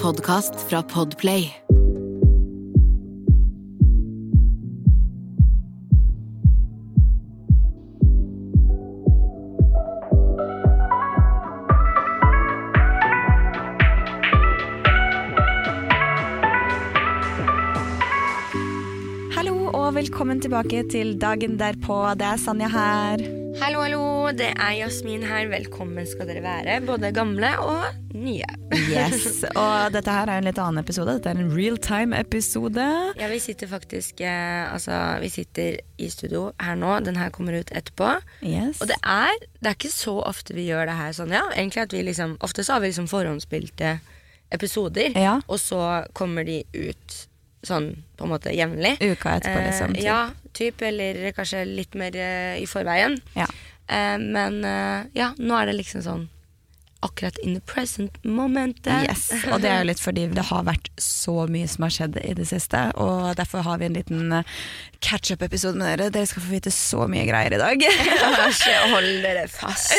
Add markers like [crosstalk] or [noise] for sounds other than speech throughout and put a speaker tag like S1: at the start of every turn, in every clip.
S1: podkast fra Podplay.
S2: Hallo og velkommen tilbake til dagen derpå. Det er Sanja her.
S3: Hallo, hallo. Det er Jasmin her. Velkommen skal dere være, både gamle og nye.
S2: Yes, Og dette her er en litt annen episode. Dette er en real time-episode.
S3: Ja, vi sitter faktisk eh, Altså, vi sitter i studio her nå. Den her kommer ut etterpå.
S2: Yes.
S3: Og det er, det er ikke så ofte vi gjør det her sånn, ja. Egentlig at vi liksom Ofte så har vi liksom forhåndsspilte episoder,
S2: Ja.
S3: og så kommer de ut sånn på en måte jevnlig.
S2: Uka etterpå, liksom.
S3: Eh, ja, typ, eller kanskje litt mer eh, i forveien.
S2: Ja.
S3: Eh, men eh, ja, nå er det liksom sånn akkurat in the present momentet.
S2: Yes, og det er jo litt fordi det har vært så mye som har skjedd i det siste, og derfor har vi en liten eh, catch-up-episode med dere. Dere skal få vite så mye greier i dag. [laughs]
S3: Hold dere fast.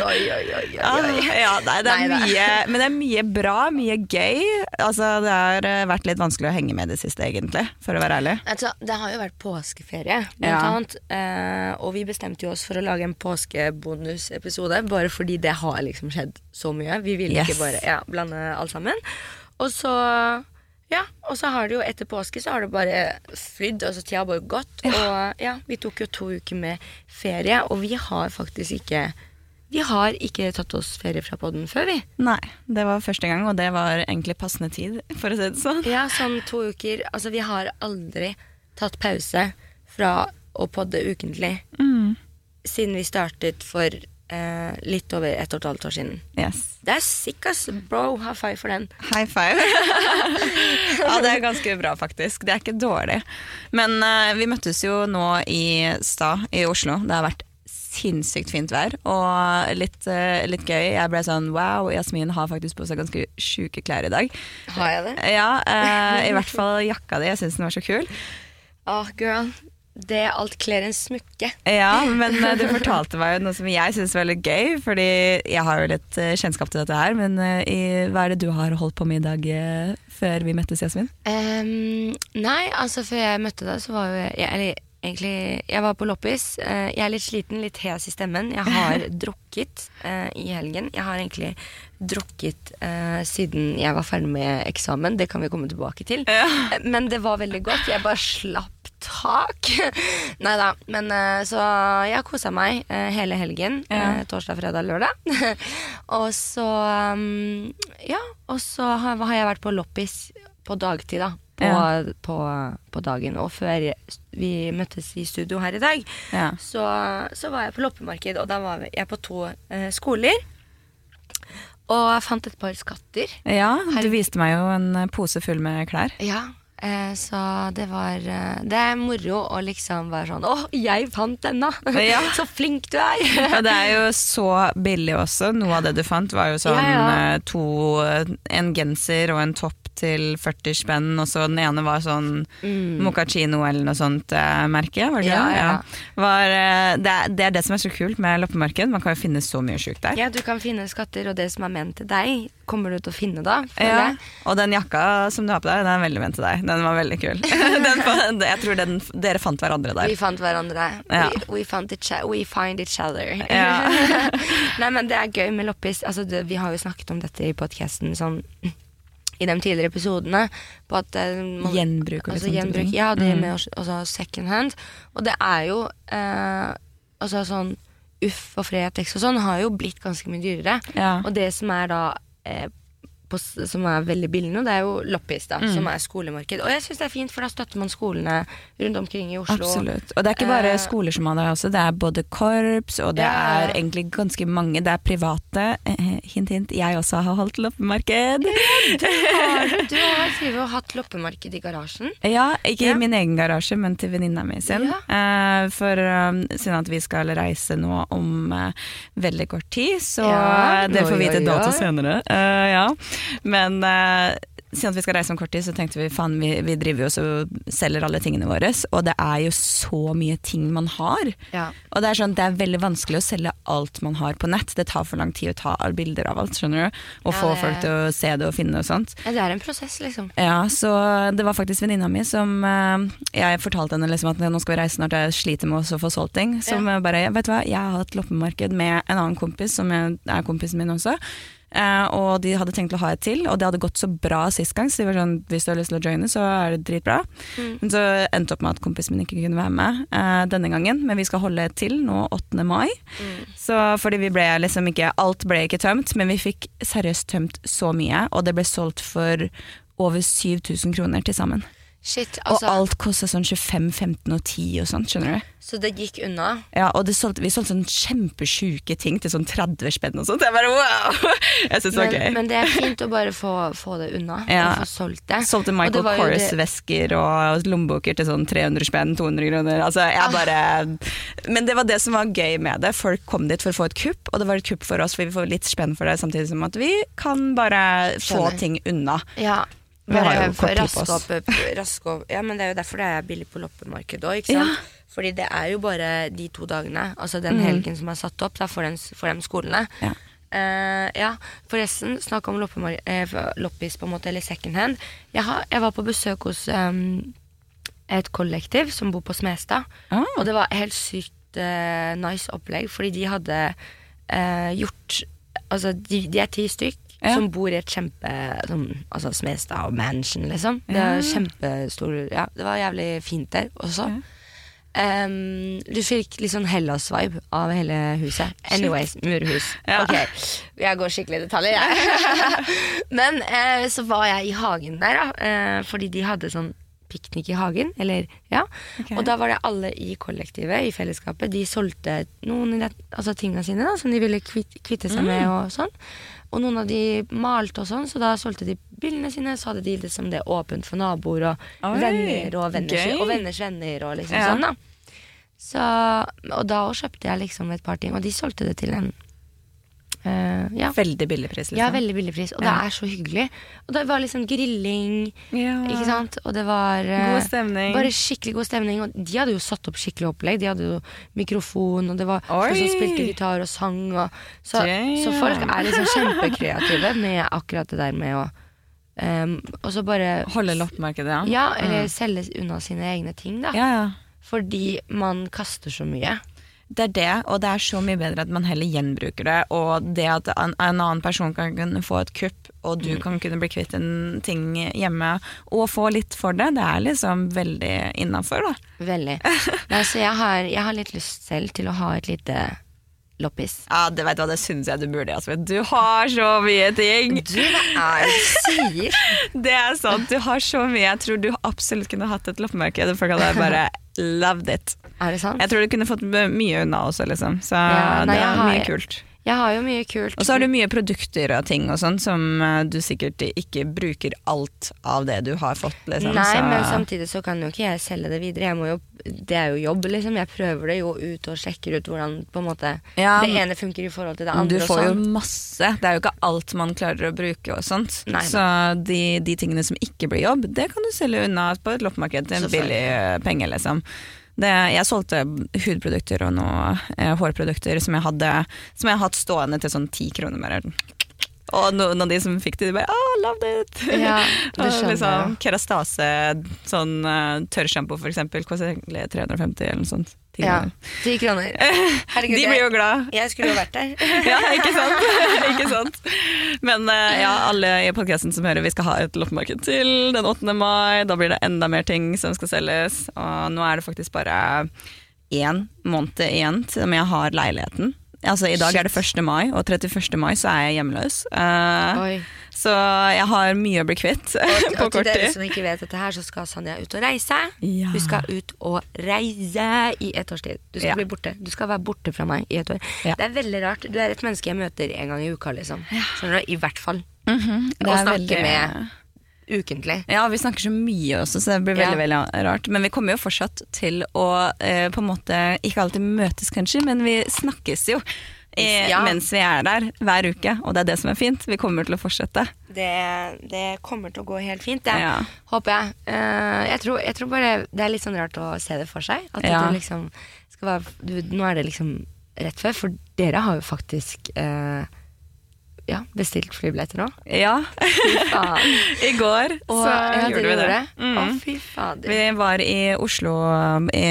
S3: Oi, oi, oi. oi,
S2: Ah, ja, nei, det er
S3: nei,
S2: mye, men det er mye bra, mye gøy. Altså, det har eh, vært litt vanskelig å henge med i det siste, egentlig, for å være ærlig.
S3: Altså, det har jo vært påskeferie, blant
S2: Ja.
S3: annet. Eh, og vi bestemte jo oss for å lage en påskebonusepisode, bare fordi det har liksom skjedd så mye. Vi ville
S2: Yes.
S3: ikke bare ja, blande alt sammen. Og så ja, og så har det jo etter påske så har det bare flydd, altså tida har bare gått. Og ja, vi tok jo to uker med ferie, og vi har faktisk ikke Vi har ikke tatt oss ferie fra podden før, vi.
S2: Nei, det var første gang, og det var egentlig passende tid, for å si det sånn.
S3: Ja, sånn to uker. Altså, vi har aldri tatt pause fra å podde ukentlig
S2: Mm.
S3: siden vi startet for eh, litt over ett og et halvt år siden.
S2: Yes.
S3: Det er ass. Bro, high five for den.
S2: High five. [laughs] ja, det er ganske bra, faktisk. Det er ikke dårlig. Men eh, vi møttes jo nå i stad i Oslo. Det har vært sinnssykt fint vær og litt, eh, litt gøy. Jeg ble sånn wow, Jasmin har faktisk på seg ganske sjuke klær i dag.
S3: Har jeg det?
S2: Ja, eh, i hvert fall jakka di. Jeg syns den var så kul.
S3: Åh, girl. Det er alt kler en smykke.
S2: Ja, men eh, du fortalte meg jo noe som jeg syns var litt gøy, fordi jeg har jo litt eh, kjennskap til dette her. Men eh, i, hva er det du har holdt på med i dag før vi møttes, Jasmin?
S3: Um, nei, altså før jeg møtte deg, så var jo jeg Eller egentlig, jeg var på loppis. Jeg er litt sliten, litt hes i stemmen. Jeg har [laughs] drukket uh, i helgen. Jeg har egentlig drukket uh, siden jeg var ferdig med eksamen. Det kan vi komme tilbake til. Ja. Men det var veldig godt. Jeg bare slapp tak. [laughs] Nei da. Men eh, så jeg kosa meg eh, hele helgen.
S2: Ja.
S3: Eh, torsdag, fredag, lørdag. [laughs] og så um, Ja, og så har, har jeg vært på loppis på dagtid, da. På,
S2: Ja.
S3: på, på dagen. Og før vi møttes i studio her i dag,
S2: Ja.
S3: så, så var jeg på loppemarked, og da var jeg på to eh, skoler. Og jeg fant et par skatter.
S2: Ja, du viste meg jo en pose full med klær.
S3: Ja, så det var eh, Det er moro å liksom være sånn Å, jeg fant denne!
S2: Ja. [laughs]
S3: så flink du er!
S2: ja, det er jo så billig også. Noe av det du fant var jo sånn
S3: Ja, ja.
S2: eh, to En genser og en topp til 40 spenn, og så den ene var sånn Moccacino eller noe sånt eh, merke, var det
S3: Mm. Ja, ja.
S2: Var, eh, det, er, det er det som er så kult med loppemarked. Man kan jo finne så mye sjukt der.
S3: ja, du kan finne skatter, og det som er ment til deg, kommer du til å finne da.
S2: Ja, og den jakka som du har på deg, den er veldig ment til deg. Den var veldig kul. [laughs] den, [laughs] jeg tror den, dere fant hverandre der.
S3: Vi fant hverandre.
S2: Ja.
S3: We, we, found each, we find each other.
S2: Ja. [laughs]
S3: Nei, men det er gøy med loppis. Altså, det, vi har jo snakket om dette i podkasten sånn i de tidligere episodene. På at eh, man-
S2: Gjenbruk og
S3: altså,
S2: sånne
S3: gjenbruk. Ja, det
S2: Mm.
S3: med også, også second hand. Og det er jo eh, Altså sånn Uff og Fretex og sånn har jo blitt ganske mye dyrere.
S2: Ja.
S3: Og det som er da eh, på, som er veldig billig nå, det er jo loppis, da,
S2: Mm.
S3: som er skolemarked. Og jeg syns det er fint, for da støtter man skolene rundt omkring i Oslo.
S2: Absolutt. Og det er ikke bare
S3: Eh,
S2: skoler som har det også, det er både korps, og det
S3: Ja.
S2: er egentlig ganske mange. Det er private. Eh, Hint, hint, jeg også har holdt loppemarked.
S3: Ja, du, du har drivet og hatt loppemarked i garasjen.
S2: Ja, ikke
S3: Ja.
S2: i min egen garasje, men til venninna mi sin.
S3: Ja.
S2: Eh, for um, siden at vi skal reise nå om uh, veldig kort tid, så
S3: Ja,
S2: eh, det får vi vite dato senere. Uh, ja. Men uh, siden vi skal reise om kort tid, så tenkte vi faen, vi, vi driver jo og selger alle tingene våre, og det er jo så mye ting man har.
S3: Ja.
S2: Og det er sånn, det er veldig vanskelig å selge alt man har på nett. Det tar for lang tid å ta bilder av alt, skjønner du. Og
S3: Ja,
S2: få
S3: det-
S2: folk til å se det og finne og sånt.
S3: Ja, Det er en prosess, liksom.
S2: Ja, så det var faktisk venninna mi som uh, Jeg fortalte henne liksom at nå skal vi reise snart, jeg sliter med å få solgt ting. Som
S3: Ja.
S2: bare Vet du hva, jeg har hatt loppemarked med en annen kompis, som er er kompisen min også. Eh, og de hadde tenkt å ha et til, og det hadde gått så bra sist gang. Så de var sånn, hvis du har lyst til å joine, så er det dritbra. Men så endte opp med at kompisen min ikke kunne være med eh, denne gangen. Men vi skal holde et til nå 8. mai. Så fordi vi ble liksom ikke Alt ble ikke tømt, men vi fikk seriøst tømt så mye. Og det ble solgt for over 7000 kroner til sammen.
S3: Shit,
S2: Og
S3: altså.
S2: alt kosta sånn 25, 15 og 10 og sånt, skjønner du.
S3: Så det gikk unna.
S2: Ja, og det solgte, vi solgte sånn kjempesjuke ting til sånn 30 spenn og sånt. Jeg bare wow! Jeg synes det var
S3: Men,
S2: gøy.
S3: men det er fint å bare få, få det unna.
S2: Ja.
S3: Og få solgt det.
S2: Solgte
S3: Og
S2: Michael Kors-vesker og lommeboker til sånn 300 spenn, 200 kroner. Altså,
S3: Ah.
S2: jeg bare Men det var det som var gøy med det. Folk kom dit for å få et kupp, og det var et kupp for oss, for vi får litt spenn for det, samtidig som at vi kan bare få
S3: Skjønner.
S2: ting unna.
S3: Ja. Bare for raske opp, raske opp. Ja, men det er jo derfor det er billig på loppemarkedet òg, ikke sant. Fordi det er jo bare de to dagene, altså den helgen som er satt opp, da for, den, for de skolene.
S2: Mm. Ja.
S3: Uh, ja, forresten, snakk om eh, loppis, på en måte, eller second hand. Jeg, har, jeg var på besøk hos um, et kollektiv som bor på Smestad.
S2: Ah.
S3: Og det var helt sykt uh, nice opplegg, fordi de hadde uh, gjort Altså, de, de er ti stykk
S2: Ja.
S3: som bor i et kjempe sånn, Altså Smestad Mansion, liksom. Det er kjempestor Ja, det var jævlig fint der også.
S2: Ja.
S3: Um, du fikk litt sånn Hellas-vibe av hele huset. Anyways, murhus.
S2: Ja.
S3: Ok, jeg går skikkelig i detaljer, jeg. [laughs] Men uh, så var jeg i hagen der, da. uh, fordi de hadde sånn piknik i hagen. Eller, ja.
S2: Okay.
S3: Og da var det alle i kollektivet, i fellesskapet. De solgte noen altså tingene sine da, som de ville kvitte, kvitte seg med. og sånn. Og noen av de malte og sånn, så da solgte de bildene sine. Så hadde de liksom det åpent for naboer og
S2: Oi,
S3: venner og venners, og venners venner og liksom
S2: Ja.
S3: sånn, da. Så, og da kjøpte jeg liksom et par ting, og de solgte det til en eh, ja.
S2: Veldig billig pris, liksom.
S3: ja, veldig billig pris. Og det er så hyggelig. Og det var liksom grilling,
S2: Ja.
S3: ikke sant. Og det var uh,
S2: God stemning.
S3: Bare skikkelig god stemning. Og de hadde jo satt opp skikkelig opplegg. De hadde jo mikrofon, og det var folk som spilte gitar og sang. Og, så, så folk er liksom kjempekreative med akkurat det der med å um, Og så bare
S2: Holde loppemarkedet, ja.
S3: Ja, eller selge unna sine egne ting, da.
S2: ja, ja.
S3: Fordi man kaster så mye.
S2: Det er det, og det er så mye bedre at man heller gjenbruker det. Og det at en, en annen person kan kunne få et kupp, og du kan kunne bli kvitt en ting hjemme og få litt for det, det er liksom veldig innafor, da.
S3: Veldig. [laughs] Nei, så jeg har, jeg har litt lyst selv til å ha et lite loppis.
S2: Ja, det vet du hva, det syns jeg du burde. Jasmin. Du har så mye ting!
S3: Du, hva er det du sier? [laughs]
S2: Det er sant, du har så mye. Jeg tror du absolutt kunne hatt et loppemarked, folk hadde bare loved it.
S3: Er det sant?
S2: Jeg tror du kunne fått mye unna også, liksom. Så
S3: Ja, nei,
S2: det er
S3: har-
S2: mye kult.
S3: Jeg har jo mye kult.
S2: Og så har du mye produkter og ting og sånn som eh, du sikkert ikke bruker alt av det du har fått, liksom.
S3: Nei,
S2: så.
S3: men samtidig så kan jo ikke jeg selge det videre. Jo, det er jo jobb, liksom. Jeg prøver det jo ut og sjekker ut hvordan på en måte
S2: Ja,
S3: det ene funker i forhold til det andre.
S2: Du får jo
S3: sånn.
S2: masse. Det er jo ikke alt man klarer å bruke og sånt.
S3: Nei,
S2: så de, de tingene som ikke blir jobb, det kan du selge unna på et loppemarked til en billig eh, penge, liksom. Det, jeg solgte hudprodukter og noe eh, hårprodukter som jeg hadde Som jeg har hatt stående til sånn ti kroner Mer. Og noen av de som fikk det, de bare oh, loved it!
S3: Ja, det [laughs]
S2: Og
S3: skjønner
S2: liksom. Kerastase, sånn uh, tørrsjampo for eksempel, koster 350 eller noe sånt. Ti
S3: Ja, ti kroner. [laughs] Herregud,
S2: De blir jo glad.
S3: jeg, skulle jo vært der. [laughs]
S2: Ja, ikke sant? [laughs] ikke sant? Men eh, ja, alle i podcasten som hører, vi skal ha et loppemarked til den 8. mai. Da blir det enda mer ting som skal selges. Og nå er det faktisk bare én måned igjen til jeg har leiligheten. Altså I dag er det 1. mai, og 31. mai så er jeg hjemløs. Uh,
S3: Oi.
S2: Så jeg har mye å bli kvitt
S3: Og, [laughs]
S2: på
S3: og til dere som ikke vet dette her, så skal Sanja ut og reise.
S2: Ja.
S3: Hun skal ut og reise i et års tid. Du skal
S2: Ja.
S3: bli borte. Du skal være borte fra meg i et år.
S2: Ja.
S3: Det er veldig rart. Du er et menneske jeg møter en gang i uka, liksom. Skjønner du? I hvert fall.
S2: Mm -hmm.
S3: Og
S2: er
S3: snakke
S2: veldig-
S3: med ukentlig.
S2: Ja, vi snakker så mye også, så det blir veldig,
S3: Ja.
S2: veldig rart. Men vi kommer jo fortsatt til å eh, på en måte ikke alltid møtes, kanskje, men vi snakkes jo. Eh,
S3: Ja.
S2: Mens vi er der hver uke, og det er det som er fint. Vi kommer til å fortsette.
S3: Det, det kommer til å gå helt fint, det.
S2: Ja.
S3: Håper jeg. Uh, jeg, tror, jeg tror bare det er litt sånn rart å se det for seg. At
S2: Ja.
S3: du liksom skal være du, Nå er det liksom rett før, for dere har jo faktisk eh, ja, bestilt flybilletter nå.
S2: Ja.
S3: Fy faen. [laughs]
S2: I går
S3: Og,
S2: så
S3: ja,
S2: gjorde vi det.
S3: gjorde
S2: Mm.
S3: Å, fy fader.
S2: Vi var i Oslo i,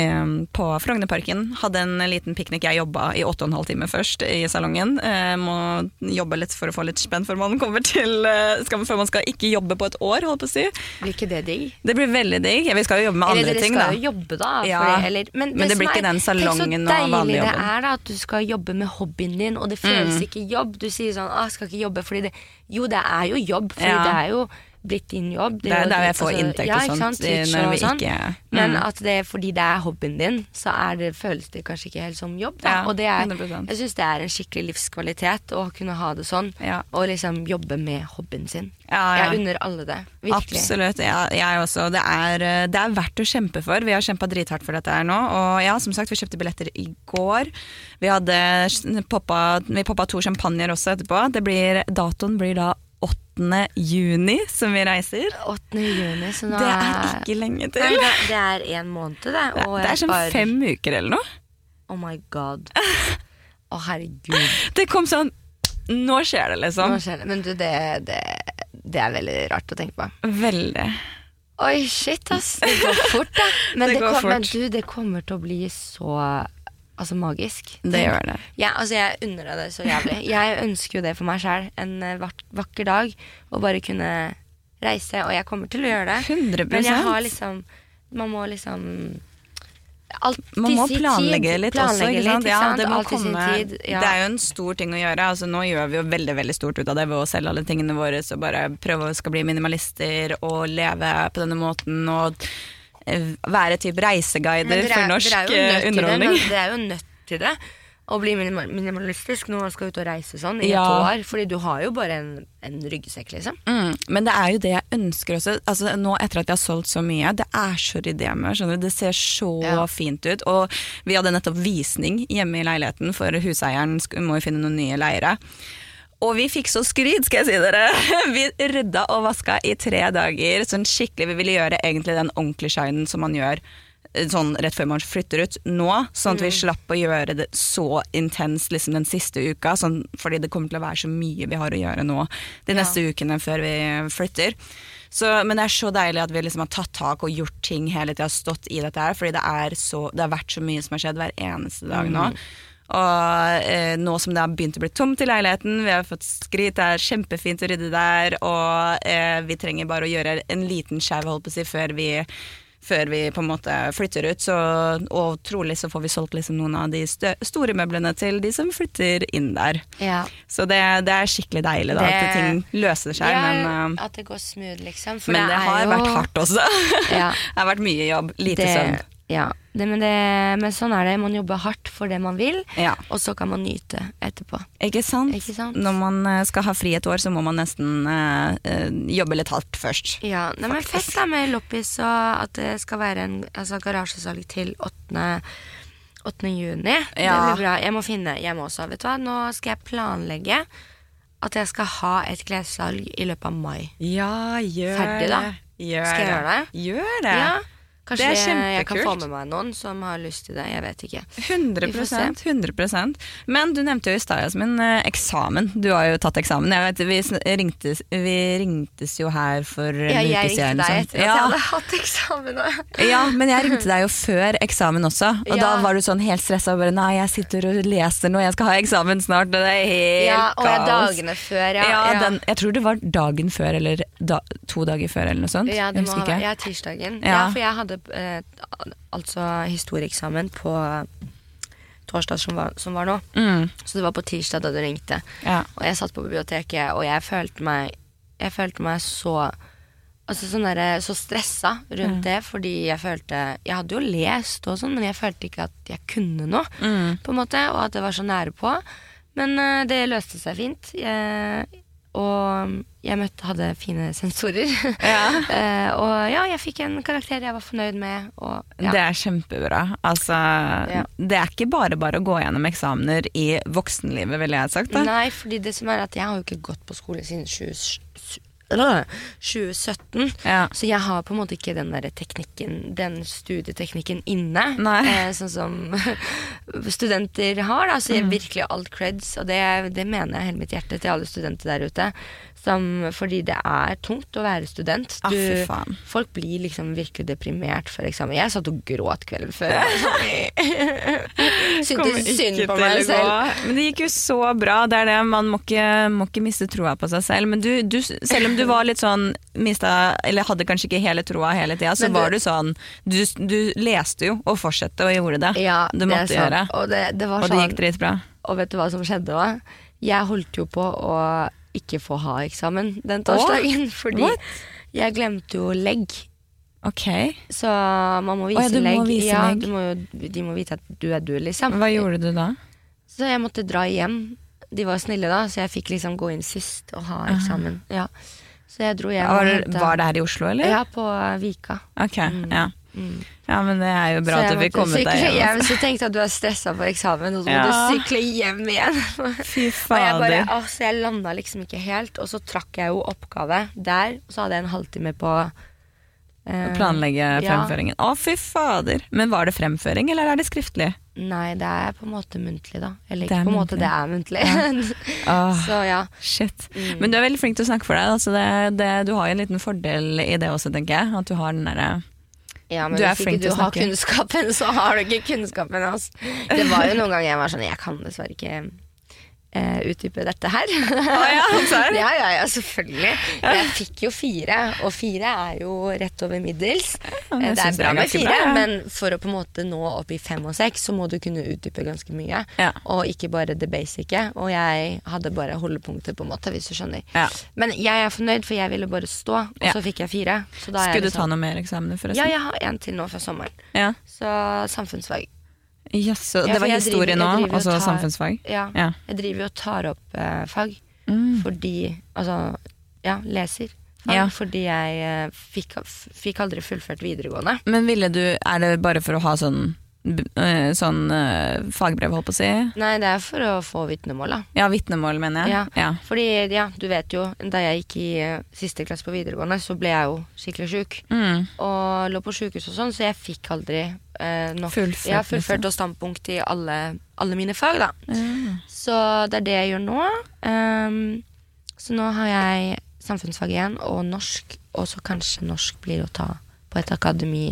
S2: på Frognerparken. Hadde en liten piknik. Jeg jobba i åtte og en halv time først i salongen. Eh, må jobbe litt for å få litt spenn før man kommer til eh, skal, Før man skal ikke jobbe på et år, holdt på å si.
S3: Blir ikke det digg?
S2: Det blir veldig digg. Vi skal jo jobbe med
S3: Eller
S2: andre
S3: dere skal jo jobbe, da.
S2: Ja,
S3: fordi- eller, men,
S2: men det blir ikke den salongen og
S3: Tenk så deilig det er da at du skal jobbe med hobbyen din, og det føles
S2: Mm.
S3: ikke jobb. Du sier sånn ah, jeg skal ikke jobbe fordi det Jo, det er jo jobb, fordi
S2: Ja.
S3: det er jo blitt din jobb.
S2: Det er der jeg får
S3: altså,
S2: inntekt
S3: ja,
S2: og sånt,
S3: sant,
S2: i-
S3: Twitch
S2: når vi ikke-
S3: Men
S2: Mm.
S3: at det er fordi det er hobbyen din, så er det, føles det kanskje ikke helt som jobb.
S2: Ja,
S3: og det er,
S2: 100%.
S3: jeg syns det er en skikkelig livskvalitet å kunne ha det sånn.
S2: Ja.
S3: Og liksom jobbe med hobbyen sin.
S2: Ja, ja.
S3: Jeg unner alle det. Virkelig.
S2: Absolutt. Ja, jeg også. Det er, eh, det er verdt å kjempe for. Vi har kjempa drithardt for dette her nå. Og ja, som sagt, vi kjøpte billetter i går. Vi hadde poppa, vi poppa to champagner også etterpå. Det blir, datoen blir da 8. juni som vi reiser.
S3: 8. juni, så nå
S2: Det er ikke lenge til.
S3: Nei, det, er en måned, det.
S2: Det,
S3: og
S2: det er sånn
S3: bare-
S2: fem uker eller noe.
S3: Oh my god. Å, herregud. [laughs]
S2: Det kom sånn Nå skjer det,
S3: Nå
S2: liksom.
S3: skjer det. Men du, det, det, det er veldig rart å tenke på.
S2: Veldig.
S3: Oi, shit, ass. Det går fort, da. [laughs] Men
S2: Det
S3: det, kom, men du, det kommer til å bli så Altså magisk.
S2: Det gjør det.
S3: Ja, altså, jeg unner deg det så jævlig. Jeg ønsker jo det for meg sjæl. En eh, vakker dag. Å bare kunne reise. Og jeg kommer til å gjøre det.
S2: 100
S3: Men jeg har liksom Man må liksom Alt
S2: Man må planlegge
S3: tid.
S2: litt
S3: Planlegge
S2: også.
S3: Litt,
S2: Ja, det, må komme,
S3: tid. Ja.
S2: det er jo en stor ting å gjøre. Altså, nå gjør vi jo veldig veldig stort ut av det ved å selge alle tingene våre og bare prøve å skal bli minimalister og leve på denne måten og være typ reiseguider
S3: er,
S2: for norsk
S3: til det,
S2: underholdning.
S3: Dere er jo nødt til det. Å bli minima- minimalistisk når man skal ut og reise sånn i
S2: Ja.
S3: et år. Fordi du har jo bare en, en ryggsekk, liksom.
S2: Mm, men det er jo det jeg ønsker også. Altså, nå etter at jeg har solgt så mye, det er så ryddig hjemme. Skjønner du? Det ser så
S3: Ja.
S2: fint ut. Og vi hadde nettopp visning hjemme i leiligheten, for huseieren må jo finne noen nye leiere. Og vi fikk så skryt, skal jeg si dere! [laughs] Vi rydda og vaska i tre dager. Sånn skikkelig, Vi ville gjøre egentlig den ordentlige shinen som man gjør eh, sånn rett før man flytter ut nå, sånn at vi slapp å gjøre det så intenst liksom den siste uka, sånn, fordi det kommer til å være så mye vi har å gjøre nå de
S3: Ja.
S2: neste ukene før vi flytter. Så, men det er så deilig at vi liksom har tatt tak og gjort ting hele tida, stått i dette her, fordi det så, det har vært så mye som har skjedd hver eneste dag nå. Og eh, nå som det har begynt å bli tomt i leiligheten, vi har fått skryt, det er kjempefint å rydde der, og eh, vi trenger bare å gjøre en liten skjev, holdt på å si, før vi før vi på en måte flytter ut, så, og trolig så får vi solgt liksom noen av de store møblene til de som flytter inn der.
S3: Ja.
S2: Så det, det er skikkelig deilig da,
S3: Det-
S2: at ting løser seg, men, uh,
S3: At det går smooth, liksom.
S2: Men det,
S3: er
S2: har
S3: jo-
S2: vært hardt også. [laughs]
S3: Ja.
S2: det har vært mye jobb, lite
S3: Det,
S2: søvn.
S3: Ja. det, men, det, men sånn er det. Man jobber hardt for det man vil,
S2: Ja.
S3: og så kan man nyte etterpå.
S2: Ikke sant?
S3: Ikke sant?
S2: Når man eh, skal ha fri et år, så må man nesten eh, jobbe litt hardt først.
S3: Ja, nei, men Fett da med loppis, og at det skal være en altså, garasjesalg til 8. 8. juni. Det blir bra. Jeg må finne hjemme også. Vet du hva? Nå skal jeg planlegge at jeg skal ha et klessalg i løpet av mai.
S2: Ja, gjør
S3: Ferdig, da.
S2: Gjør
S3: Skal jeg gjøre det?
S2: Gjør det.
S3: Ja, Kanskje jeg kan få med meg noen som har lyst til det. Jeg vet ikke.
S2: 100
S3: Vi
S2: 100% Men du nevnte jo i stad, Jasmin, eh, eksamen. Du har jo tatt eksamen. Jeg vet, vi, ringtes, vi ringtes jo her for en
S3: Ja,
S2: uke
S3: jeg ringte deg
S2: sånn.
S3: etter at
S2: ja.
S3: jeg hadde hatt eksamen.
S2: ja, men jeg ringte deg jo før eksamen også, og da var du sånn helt stressa bare Nei, jeg sitter og leser nå, jeg skal ha eksamen snart, og det er helt
S3: Ja, og
S2: kaos.
S3: dagene før, ja.
S2: Ja,
S3: ja.
S2: Den, jeg tror det var dagen før, eller da, to dager før, eller noe sånt.
S3: Ja, det
S2: jeg
S3: må ha, ja, tirsdagen.
S2: Ja.
S3: Ja. for jeg hadde eh, altså historieeksamen på torsdag som var, som var nå.
S2: Mm,
S3: Så det var på tirsdag da du ringte.
S2: ja.
S3: Og jeg satt på biblioteket, og jeg følte meg Jeg følte meg så Altså sånn der, så stressa rundt det, fordi jeg følte Jeg hadde jo lest og sånn, men jeg følte ikke at jeg kunne noe,
S2: Mm.
S3: på en måte, og at det var så nære på. Men uh, det løste seg fint. Jeg, og jeg møtte, hadde fine sensorer. [laughs]
S2: Ja. [laughs]
S3: Eh, og ja, jeg fikk en karakter jeg var fornøyd med. Og, ja.
S2: Det er kjempebra. Altså,
S3: Ja.
S2: Det er ikke bare bare å gå gjennom eksamener i voksenlivet, ville jeg sagt. da.
S3: Nei, fordi det som er at jeg har jo ikke gått på skole siden 20, eller, 2017.
S2: Ja.
S3: Så jeg har på en måte ikke den der teknikken, den studieteknikken inne. Eh, sånn som [laughs] studenter har. Da. Så jeg
S2: Mm.
S3: virkelig alt creds, og det, det mener jeg hele mitt hjerte til alle studenter der ute. Som, fordi det er tungt å være student.
S2: Ah, faen.
S3: folk blir liksom virkelig deprimert før eksamen. Jeg satt og gråt kvelden før. [laughs] [laughs] Syntes synd på meg selv.
S2: Men det gikk jo så bra. Det er det, Man må ikke, må ikke miste troa på seg selv. Men du, du, selv om du var litt sånn mista, eller hadde kanskje ikke hele troa hele tida, så
S3: du-
S2: var du sånn du, du leste jo og fortsatte og gjorde det.
S3: Ja,
S2: du
S3: det
S2: måtte
S3: sant.
S2: gjøre.
S3: Og det, det var
S2: Og det
S3: sånn,
S2: gikk dritbra.
S3: Og vet du hva som skjedde da? Jeg holdt jo på å ikke få ha eksamen den torsdagen. [laughs] fordi
S2: What?
S3: jeg glemte jo legg.
S2: Ok.
S3: Så man må
S2: vise
S3: vise
S2: ja, du må vise
S3: ja,
S2: legg.
S3: Må jo, de må vite at du er du, liksom.
S2: Hva gjorde du da?
S3: Så jeg måtte dra hjem. De var snille da, så jeg fikk liksom gå inn sist og ha eksamen. Ja. Så jeg dro hjem.
S2: Var det, var det her i Oslo, eller?
S3: Ja, på Vika.
S2: Ok, ja. ja, men det er jo bra at du fikk kommet deg hjem.
S3: hjem. Så tenkte jeg at du er stressa for eksamen, og så må
S2: Ja.
S3: du sykle hjem igjen. [laughs]
S2: Fy
S3: Og jeg bare, altså jeg landa liksom ikke helt, og så trakk jeg jo oppgave der. Og så hadde jeg en halvtime på eh,
S2: Planlegge
S3: ja.
S2: fremføringen. Å, fy fader! Men var det fremføring, eller er det skriftlig?
S3: Nei, det er på en måte muntlig, da. Eller ikke på en måte, det er muntlig. [laughs]
S2: Åh,
S3: så ja.
S2: shit.
S3: Mm.
S2: Men du er veldig flink til å snakke for deg. Altså det, det, du har jo en liten fordel i det også, tenker jeg. At du har den derre
S3: ja men
S2: Du
S3: hvis ikke du har kunnskapen, så har du ikke kunnskapen. Altså. Det var jo noen ganger jeg var sånn Jeg kan dessverre ikke eh, utdype dette her.
S2: ja, [laughs]
S3: ja, ja, ja, selvfølgelig. Jeg fikk jo fire, og fire er jo rett over middels. Eh, det er bra med fire,
S2: bra,
S3: men for å på en måte nå opp i fem og seks, så må du kunne utdype ganske mye. Og ikke bare det basice. Og jeg hadde bare holdepunkter, på en måte, hvis du skjønner. Men jeg er fornøyd, for jeg ville bare stå, og så fikk jeg fire.
S2: Skulle du ta noen mer eksamener, forresten?
S3: Ja, jeg har en til nå før sommeren.
S2: Ja.
S3: Så samfunnsfag. Ja,
S2: det
S3: for
S2: var historie nå, og så samfunnsfag?
S3: Ja.
S2: Ja.
S3: Jeg driver og tar opp uh, fag
S2: Mm.
S3: fordi Altså, ja, leser. Fag,
S2: Ja.
S3: Fordi jeg uh, fikk, fikk aldri fullført videregående.
S2: Men ville du, er det bare for å ha sånn, sånn øh, fagbrev, holdt på å si?
S3: Nei, det er for å få vitnemål, da.
S2: Ja, vitnemål, mener jeg.
S3: Ja.
S2: Ja.
S3: Fordi, ja, du vet jo, da jeg gikk i eh, siste klasse på videregående, så ble jeg jo skikkelig sjuk.
S2: Mm.
S3: Og lå på sjukehus og sånn, så jeg fikk aldri eh, nok
S2: Fullført,
S3: ja, fullført
S2: liksom.
S3: og standpunkt i alle, alle mine fag, da. Så det er det jeg gjør nå. Um, så nå har jeg samfunnsfag igjen, og norsk, og så kanskje norsk blir å ta på et akademi.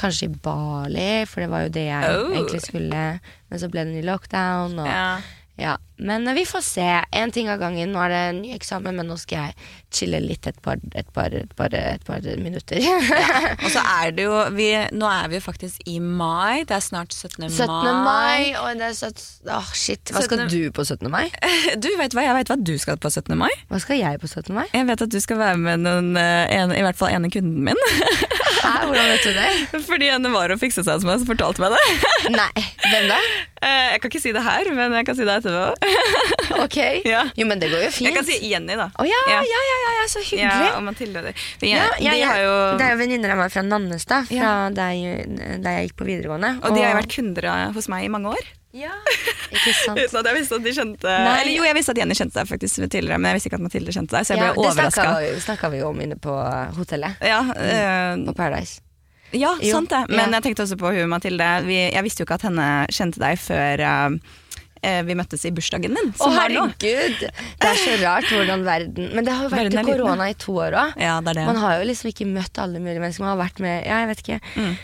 S3: Kanskje i Bali, for det var jo det jeg
S2: Oh.
S3: egentlig skulle. Men så ble det ny lockdown. Og,
S2: Ja.
S3: ja. Men eh, vi får se. Én ting av gangen. Nå er det ny eksamen, men nå skal jeg chille litt et par, et par, et par, et par minutter. [laughs]
S2: Og så er det jo vi, Nå er vi jo faktisk i mai. Det er snart 17.
S3: 17. mai, og det er søtt... oh shit. Hva skal du på 17. mai? [laughs]
S2: Du vet hva, Jeg vet hva du skal på 17. mai.
S3: Hva skal jeg på 17. mai?
S2: Jeg vet at du skal være med noen, øh, en, i hvert fall ene kunden min. [laughs]
S3: Hæ, hvordan vet du det?
S2: Fordi henne var og fikse seg hos meg, så fortalte meg det.
S3: Nei, hvem da?
S2: Eh, Jeg kan ikke si det her, men jeg kan si det etterpå. [laughs]
S3: Ok.
S2: Ja.
S3: Jo, men det går jo fint.
S2: Jeg kan si Jenny, da.
S3: Å ja,
S2: Ja.
S3: ja, ja, ja, så hyggelig.
S2: Ja, og Mathilde. De,
S3: Ja, ja,
S2: de
S3: ja.
S2: har jo
S3: Det er jo venninner av meg fra Nannestad, fra da, jeg, da jeg gikk på videregående.
S2: Og de har jo vært kunder hos meg i mange år.
S3: Ja, [laughs] ikke sant.
S2: Uten at jeg visste at de kjente
S3: Nei.
S2: Eller jo, jeg visste at Jenny kjente deg faktisk tidligere, men jeg visste ikke at Mathilde kjente deg, så jeg
S3: Ja,
S2: overraska.
S3: det snakka vi jo om inne på hotellet.
S2: Ja, eh,
S3: På Paradise.
S2: ja,
S3: Jo,
S2: sant det. Men
S3: ja.
S2: jeg tenkte også på hun Mathilde. Vi, jeg visste jo ikke at henne kjente deg før eh, eh, vi møttes i bursdagen din.
S3: Å herregud! Det er så rart hvordan verden Men det har jo vært korona i to år òg.
S2: Ja.
S3: Man har jo liksom ikke møtt alle mulige mennesker. Man har vært med Ja, jeg vet ikke.
S2: Mm.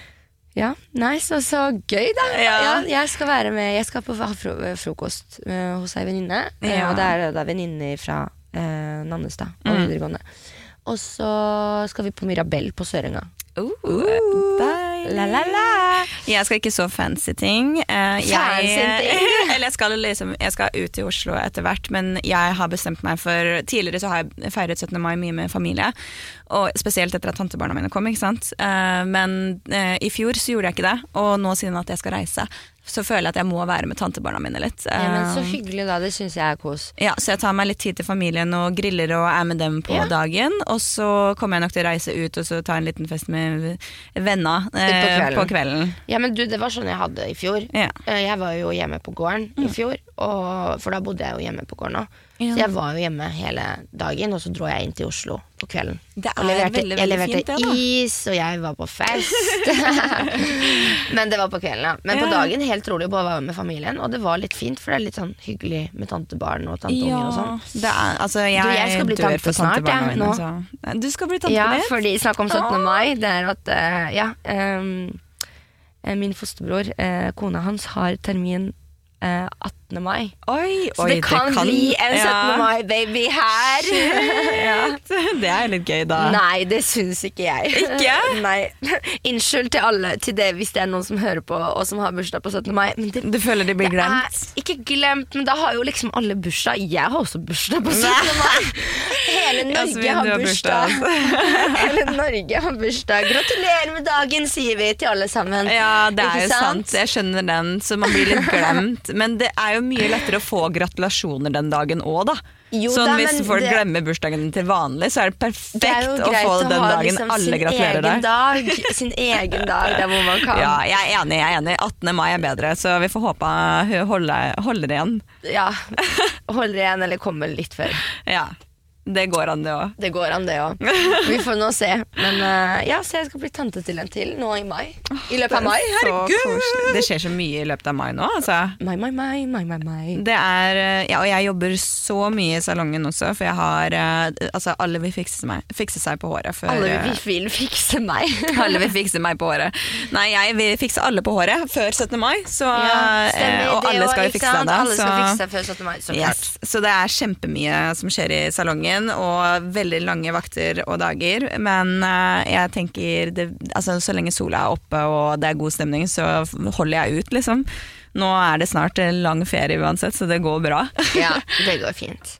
S3: Ja, nice. Og så gøy, da.
S2: Ja.
S3: jeg skal være med Jeg skal på fro frokost uh, hos ei venninne. eh,
S2: Ja.
S3: og det er, er venninner fra uh, Nannestad og
S2: Mm.
S3: videregående. Og så skal vi på Mirabel på Sørenga.
S2: Uh, deilig.
S3: La, la, la.
S2: Jeg skal ikke så fancy ting. Eh,
S3: Fancy
S2: jeg, [laughs] eller jeg skal, liksom, jeg skal ut i Oslo etter hvert, men jeg har bestemt meg for Tidligere så har jeg feiret 17. mai mye med familie, og spesielt etter at tantebarna mine kom. ikke sant? Eh, men eh, i fjor så gjorde jeg ikke det, og nå siden at jeg skal reise, så føler jeg at jeg må være med tantebarna mine litt.
S3: Ja, men så hyggelig, da. Det syns jeg er kos.
S2: ja, Så jeg tar meg litt tid til familien og griller og er med dem på
S3: Ja.
S2: dagen. Og så kommer jeg nok til å reise ut og så ta en liten fest med venner eh,
S3: Utpå kvelden.
S2: på kvelden.
S3: Ja, men du, det var sånn jeg hadde i fjor.
S2: Ja.
S3: Eh, Jeg var jo hjemme på gården i fjor, og, for da bodde jeg jo hjemme på gården òg.
S2: Ja.
S3: Så jeg var jo hjemme hele dagen, og så dro jeg inn til Oslo på kvelden.
S2: Det
S3: Og
S2: er
S3: leverte,
S2: veldig,
S3: jeg leverte
S2: fint, det,
S3: is, og jeg var på fest. [laughs] Men det var på kvelden, ja. Men på dagen helt rolig, bare være med familien. Og det var litt fint, for det er litt sånn hyggelig med tantebarn og tanteunger og sånn.
S2: er, altså jeg,
S3: Du, jeg skal bli tante snart, jeg, nå.
S2: så- Du skal bli tante
S3: Ja,
S2: på nytt?
S3: fordi snakk om 17. mai, det er at uh, ja, eh, min fosterbror, uh, kona hans, har termin uh, 18. mai.
S2: Oi,
S3: Så
S2: oi,
S3: det kan, bli en 17.
S2: ja.
S3: mai-baby her. [laughs] ja.
S2: Det er litt gøy, da.
S3: Nei, det syns ikke jeg.
S2: Ikke? [laughs]
S3: Nei. Unnskyld til alle til det hvis det er noen som hører på og som har bursdag på 17. mai. Men det,
S2: Du føler de blir
S3: det
S2: glemt?
S3: er ikke glemt, men da har jo liksom alle bursdag. Jeg har også bursdag på 17. mai. [laughs] Hele Norge har
S2: bursdag.
S3: Hele Norge har bursdag. Gratulerer med dagen, sier vi til alle sammen.
S2: Ja, det er jo sant. Jeg skjønner den, så man blir litt glemt. Men det er jo mye lettere å få gratulasjoner den dagen òg, da.
S3: Jo
S2: sånn
S3: da,
S2: Hvis folk
S3: det-
S2: glemmer bursdagen til vanlig, så er det perfekt
S3: Det er
S2: å få
S3: det
S2: den dagen
S3: liksom
S2: alle gratulerer deg.
S3: dag. Sin egen dag der hvor man kan. [laughs]
S2: Ja, jeg er enig. jeg er enig 18. mai er bedre, så vi får håpe hun holder, holder igjen.
S3: Ja. [laughs] Holder igjen eller kommer litt før.
S2: Ja, Det går an, det òg.
S3: Det går an, det òg. [laughs] Vi får nå se. Men uh, ja, så jeg skal bli tante til en til nå i mai. I løpet av mai. Herregud!
S2: Det skjer så mye i løpet av mai nå, altså.
S3: Mai, mai, mai, mai, mai, mai.
S2: Det er, eh, ja, og jeg jobber så mye i salongen også, for jeg har uh, Altså, alle vil fikse, meg, fikse seg på håret før
S3: Alle vil, vil fikse meg. [laughs]
S2: Alle vil fikse meg på håret. Nei, jeg vil fikse alle på håret før 17. mai, så,
S3: Ja, stemmer.
S2: og alle skal jo fikse seg da.
S3: Alle skal fikse seg før 17. mai, så klart.
S2: Yes. Så det er kjempemye som skjer i salongen, og veldig lange vakter og dager. Men eh, jeg tenker det, altså, så lenge sola er oppe og det er god stemning, så holder jeg ut, liksom. Nå er det snart lang ferie uansett, så det går bra.
S3: Ja, det går fint.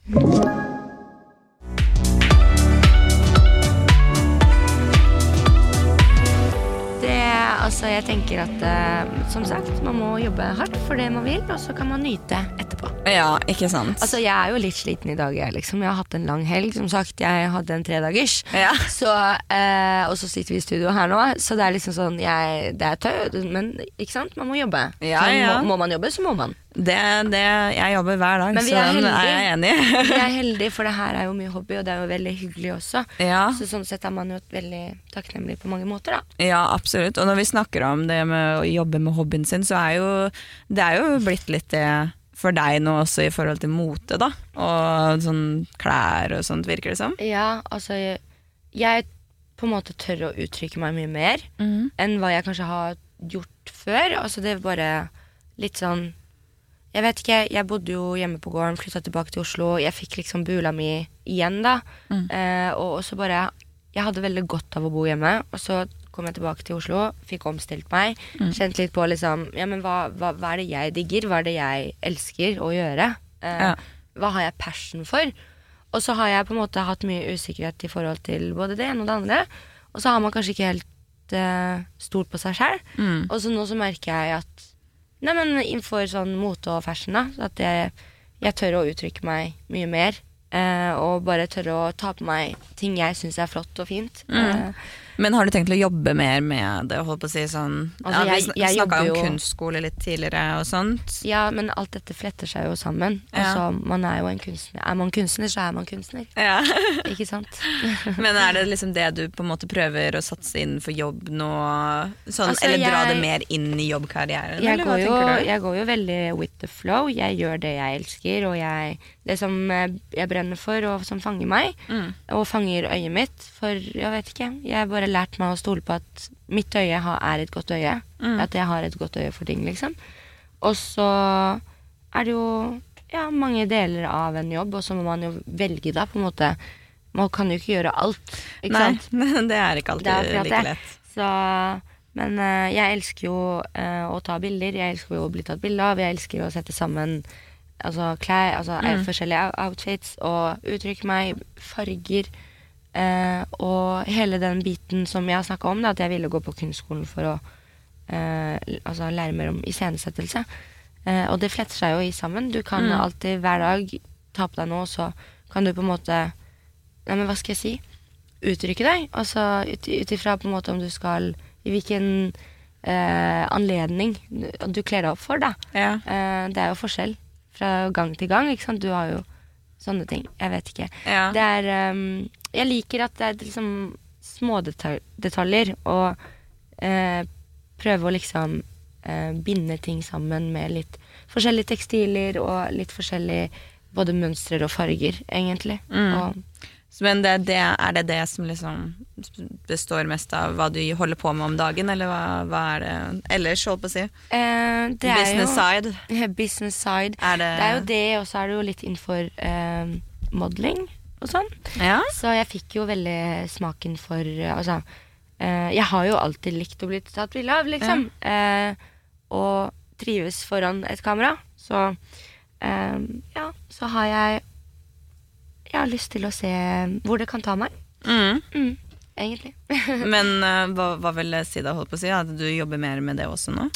S3: Altså, jeg tenker at uh, som sagt, man må jobbe hardt for det man vil, og så kan man nyte etterpå.
S2: Ja, ikke sant?
S3: Altså, Jeg er jo litt sliten i dag. Jeg, liksom. jeg har hatt en lang helg. Som sagt, jeg hadde en tredagers.
S2: Ja.
S3: Så, uh, og så sitter vi i studio her nå, så det er liksom sånn jeg, Det er tøy, men ikke sant? man må jobbe.
S2: Ja, ja.
S3: Må, må man jobbe, så må man.
S2: Det, det, jeg jobber hver dag, så den er jeg enig i.
S3: Vi er [laughs] heldige, for det her er jo mye hobby, og det er jo veldig hyggelig også.
S2: Ja.
S3: Så sånn sett er man jo veldig takknemlig på mange måter, da.
S2: Ja, absolutt. Og når vi snakker om det med å jobbe med hobbyen sin, så er jo det er jo blitt litt det for deg nå også i forhold til mote, da. Og sånn klær og sånt, virker det som.
S3: Ja, altså jeg, jeg på en måte tør å uttrykke meg mye mer enn hva jeg kanskje har gjort før. Altså det er bare litt sånn Jeg vet ikke, jeg bodde jo hjemme på gården, flytta tilbake til Oslo. Jeg fikk liksom bula mi igjen, da. Eh, og så bare Jeg hadde veldig godt av å bo hjemme, og så kom jeg tilbake til Oslo, fikk omstilt meg. Kjent litt på liksom Ja, men hva, hva, hva er det jeg digger? Hva er det jeg elsker å gjøre? Eh,
S2: Ja.
S3: Hva har jeg passion for? Og så har jeg på en måte hatt mye usikkerhet i forhold til både det ene og det andre. Og så har man kanskje ikke helt uh, stolt på seg sjøl.
S2: Mm.
S3: Og så nå så merker jeg at Nei, men innenfor sånn mote og fashion, da, så at jeg, jeg tør å uttrykke meg mye mer. Eh, og bare tør å ta på meg ting jeg syns er flott og fint.
S2: Mm.
S3: Eh,
S2: Men har du tenkt å jobbe mer med det? Holdt på å si sånn
S3: Altså,
S2: ja, Vi sn- snakka om
S3: jo-
S2: kunstskole litt tidligere og sånt.
S3: ja, men alt dette fletter seg jo sammen.
S2: Ja.
S3: Altså, man er jo en kunstner. Er man kunstner, så er man kunstner.
S2: Ja. [laughs]
S3: Ikke sant? [laughs]
S2: Men er det liksom det du på en måte prøver å satse innenfor jobb nå? Sånn,
S3: Altså,
S2: eller dra
S3: jeg-
S2: det mer inn i jobbkarrieren?
S3: jeg
S2: eller
S3: går, jo, jeg går jo veldig with the flow. Jeg gjør det jeg elsker, og jeg, det som eh, jeg brenner for, og som fanger meg,
S2: Mm.
S3: og fanger øyet mitt. For jeg vet ikke, jeg har bare lært meg å stole på at mitt øye er et godt øye.
S2: Mm.
S3: At jeg har et godt øye for ting, liksom. Og så er det jo ja, mange deler av en jobb, og så må man jo velge, da, på en måte. Man kan jo ikke gjøre alt, ikke
S2: Nei,
S3: sant? [laughs]
S2: det er ikke alltid
S3: er
S2: like lett.
S3: Så, men uh, jeg elsker jo uh, å ta bilder. Jeg elsker jo å bli tatt bilde av. Jeg elsker å sette sammen altså, klær, altså mm. forskjellige outfits og uttrykke meg, farger. Eh, og hele den biten som jeg har snakka om, da, at jeg ville gå på kunstskolen for å eh, altså, lære mer om iscenesettelse. Eh, og det fletter seg jo i sammen. Du kan
S2: Mm.
S3: alltid hver dag ta på deg noe, og så kan du på en måte Nei, men hva skal jeg si? Uttrykke deg. Altså ut ifra på en måte om du skal I hvilken eh, anledning du, kler deg opp for, da.
S2: Ja.
S3: Eh, det er jo forskjell fra gang til gang, ikke sant. Du har jo sånne ting. Jeg vet ikke.
S2: Ja.
S3: Det er ehm, Jeg liker at det er liksom smådetaljer, og eh, prøve å liksom eh, binde ting sammen med litt forskjellige tekstiler og litt forskjellige både mønstre og farger, egentlig.
S2: Mm.
S3: Og
S2: Men det, det, er det det som liksom består mest av hva du holder på med om dagen, eller hva, hva er det ellers, holdt på å si?
S3: Eh, det
S2: Business
S3: jo,
S2: side. [laughs]
S3: Business side.
S2: Er det,
S3: Det er jo det, og så er det jo litt innenfor eh, modeling og sånn.
S2: Ja?
S3: Så jeg fikk jo veldig smaken for Altså, eh, jeg har jo alltid likt å bli tatt bilde av, liksom. Eh, og trives foran et kamera. Så eh, ja, så har jeg Jeg har lyst til å se hvor det kan ta meg.
S2: Mm.
S3: Mm, egentlig. [laughs]
S2: Men eh, hva, hva vil Sida holde på å si? At du jobber mer med det også nå?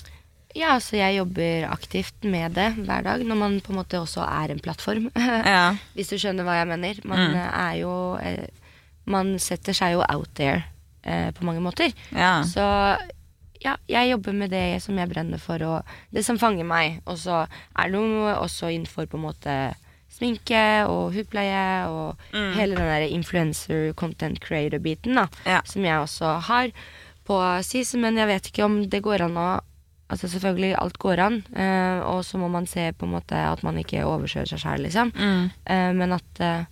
S3: Ja, så jeg jobber aktivt med det hver dag, når man på en måte også er en plattform.
S2: Ja. [laughs]
S3: Hvis du skjønner hva jeg mener. Man
S2: Mm.
S3: er jo eh, Man setter seg jo out there eh, på mange måter.
S2: ja.
S3: Så ja, jeg jobber med det som jeg brenner for, og det som fanger meg. Og så er det noe også innenfor på en måte sminke og hudpleie og
S2: Mm.
S3: hele den der influencer content creator-biten, da.
S2: Ja.
S3: Som jeg også har på SIS, men jeg vet ikke om det går an å Altså selvfølgelig, alt går an, eh, og så må man se på en måte at man ikke overkjører seg sjøl, liksom.
S2: Mm.
S3: Eh, men at eh,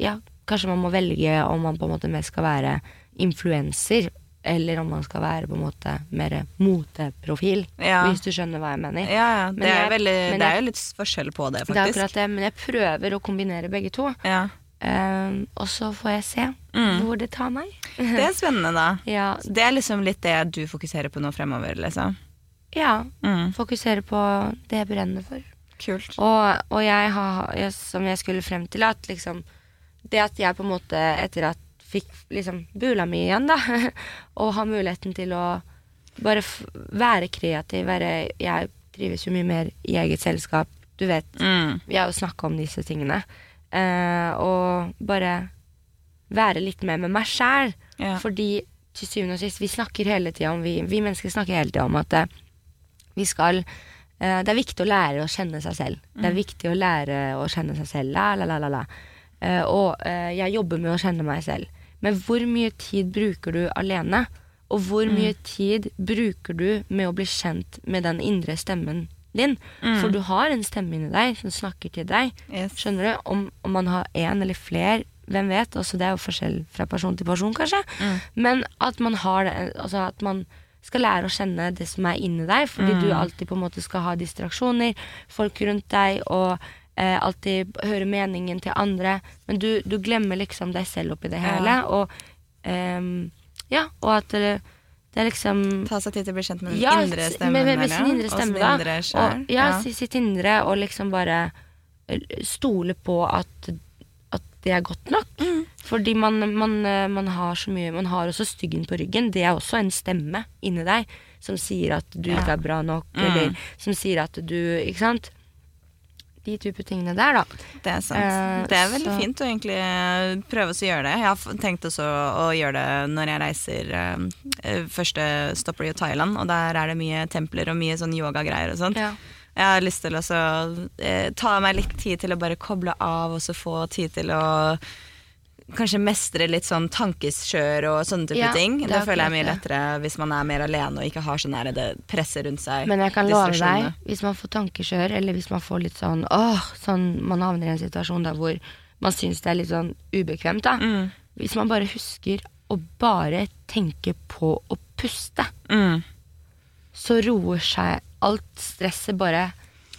S3: ja, kanskje man må velge om man på en måte mest skal være influenser, eller om man skal være på en måte mer moteprofil,
S2: Ja.
S3: hvis du skjønner hva jeg mener.
S2: Ja, ja.
S3: Men
S2: Det er, veldig,
S3: men
S2: det er jo litt forskjell på det, faktisk.
S3: Det er akkurat det, men jeg prøver å kombinere begge to.
S2: Ja.
S3: Uh, og så får jeg se
S2: Mm.
S3: hvor det tar meg.
S2: Det er spennende, da. [laughs]
S3: Ja,
S2: Det er liksom litt det du fokuserer på nå fremover, liksom.
S3: Ja,
S2: Mm.
S3: fokusere på det jeg brenner for.
S2: Kult.
S3: Og, og jeg har, jeg, som jeg skulle frem til, at liksom Det at jeg på en måte, etter at fikk liksom bula mi igjen, da, [laughs] og har muligheten til å bare være kreativ, være Jeg trives jo mye mer i eget selskap, du vet.
S2: Mm.
S3: Vi har jo snakka om disse tingene. Eh, og bare være litt mer med meg sjæl.
S2: Ja.
S3: Fordi til syvende og sist, vi snakker hele tida om Vi, vi mennesker snakker hele tida om at eh, vi skal uh, Det er viktig å lære å kjenne seg selv. Det er viktig å lære å kjenne seg selv. La, la, la, la. Eh, og eh, jeg jobber med å kjenne meg selv. Men hvor mye tid bruker du alene? Og hvor mye tid bruker du med å bli kjent med den indre stemmen din? For du har en stemme inni deg som snakker til deg.
S2: Yes.
S3: Skjønner du? Om, om man har én eller flere, hvem vet? Altså, det er jo forskjell fra person til person, kanskje. Men at man har det Altså at man skal lære å kjenne det som er inni deg, fordi du alltid på en måte skal ha distraksjoner, folk rundt deg, og eh, alltid høre meningen til andre. Men du, du glemmer liksom deg selv oppi det
S2: Ja.
S3: hele. Og eh, ja, og at det, det er liksom
S2: Ta seg tid til å bli kjent med den
S3: ja,
S2: indre stemmen.
S3: Med, med, med sin indre stemme, da.
S2: indre
S3: Og, ja, ja, sitt indre, og liksom bare eh, stole på at, at det er godt nok.
S2: Mm.
S3: Fordi man, man, eh, man har så mye Man har også styggen på ryggen. Det er også en stemme inni deg som sier at du
S2: Ja.
S3: ikke er bra nok,
S2: Mm.
S3: eller som sier at du Ikke sant? De type tingene der, da.
S2: Det er sant.
S3: Eh,
S2: det er veldig
S3: så-
S2: fint å egentlig eh, prøve å gjøre det. Jeg har tenkt også å gjøre det når jeg reiser eh, Første stopper i Thailand, og der er det mye templer og mye sånn yogagreier og sånt.
S3: Ja.
S2: Jeg har lyst til å så, eh, ta meg litt tid til å bare koble av, og så få tid til å kanskje mestre litt sånn tankeskjør og sånne type
S3: Ja,
S2: ting.
S3: det
S2: Det
S3: er
S2: føler jeg er mye lettere hvis man er mer alene og ikke har sånn her det presset rundt seg.
S3: Men jeg kan love deg, hvis man får tankeskjør, eller hvis man får litt sånn åh, sånn Man havner i en situasjon der hvor man syns det er litt sånn ubekvemt, da.
S2: Mm.
S3: Hvis man bare husker å bare tenke på å puste,
S2: Mm.
S3: så roer seg alt stresset bare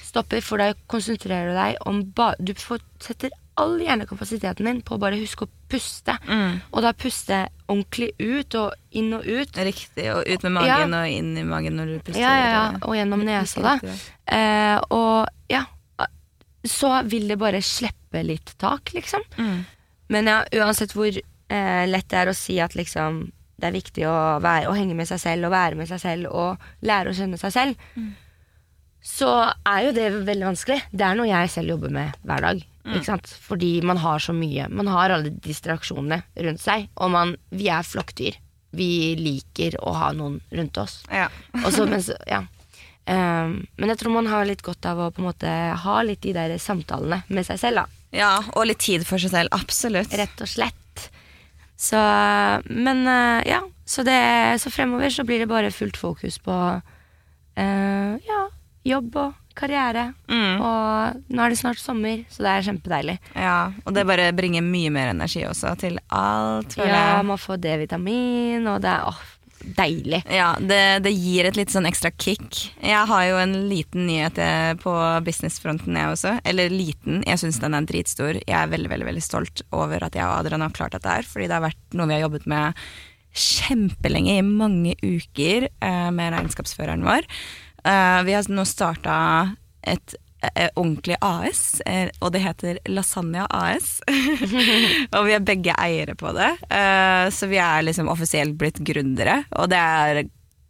S3: stopper, for da konsentrerer du deg om ba Du får, setter all hjernekapasiteten din på å bare huske å puste.
S2: Mm.
S3: Og da puste ordentlig ut og inn og ut.
S2: Riktig. Og ut med magen og inn i magen når du puster.
S3: Ja, ja, ja. Og gjennom nesa, da. Eh, og ja, så vil det bare slippe litt tak, liksom.
S2: Mm.
S3: Men ja, uansett hvor eh, lett det er å si at liksom det er viktig å, være, å henge med seg selv og være med seg selv og lære å kjenne seg selv, så er jo det veldig vanskelig. Det er noe jeg selv jobber med hver dag. Sant? Fordi man har så mye. Man har alle distraksjonene rundt seg. Og man, vi er flokkdyr. Vi liker å ha noen rundt oss.
S2: Ja. [laughs]
S3: Og så, men, så, ja. um, men jeg tror man har litt godt av å på en måte ha litt de der samtalene med seg selv. da
S2: Ja, og litt tid for seg selv. Absolutt.
S3: rett og slett. Så, men eh, ja, så, det, så fremover så blir det bare fullt fokus på uh, ja, jobb og karriere.
S2: Mm.
S3: Og nå er det snart sommer, så det er kjempedeilig.
S2: Ja, og det bare bringer mye mer energi også til alt. føler
S3: Ja, man får D-vitamin, og det er åh, deilig.
S2: Ja, det, det gir et litt sånn ekstra kick. Jeg har jo en liten nyhet eh, på businessfronten, jeg også. Eller liten, jeg syns den er dritstor. Jeg er veldig veldig, veldig stolt over at jeg og Adrian har klart dette her. Fordi det har vært noe vi har jobbet med kjempelenge, i mange uker, eh, med regnskapsføreren vår. Eh, vi har nå starta et eh, ordentlig AS, eh, og det heter Lasagna AS. [laughs] og vi er begge eiere på det, så vi er liksom offisielt blitt gründere. Og det er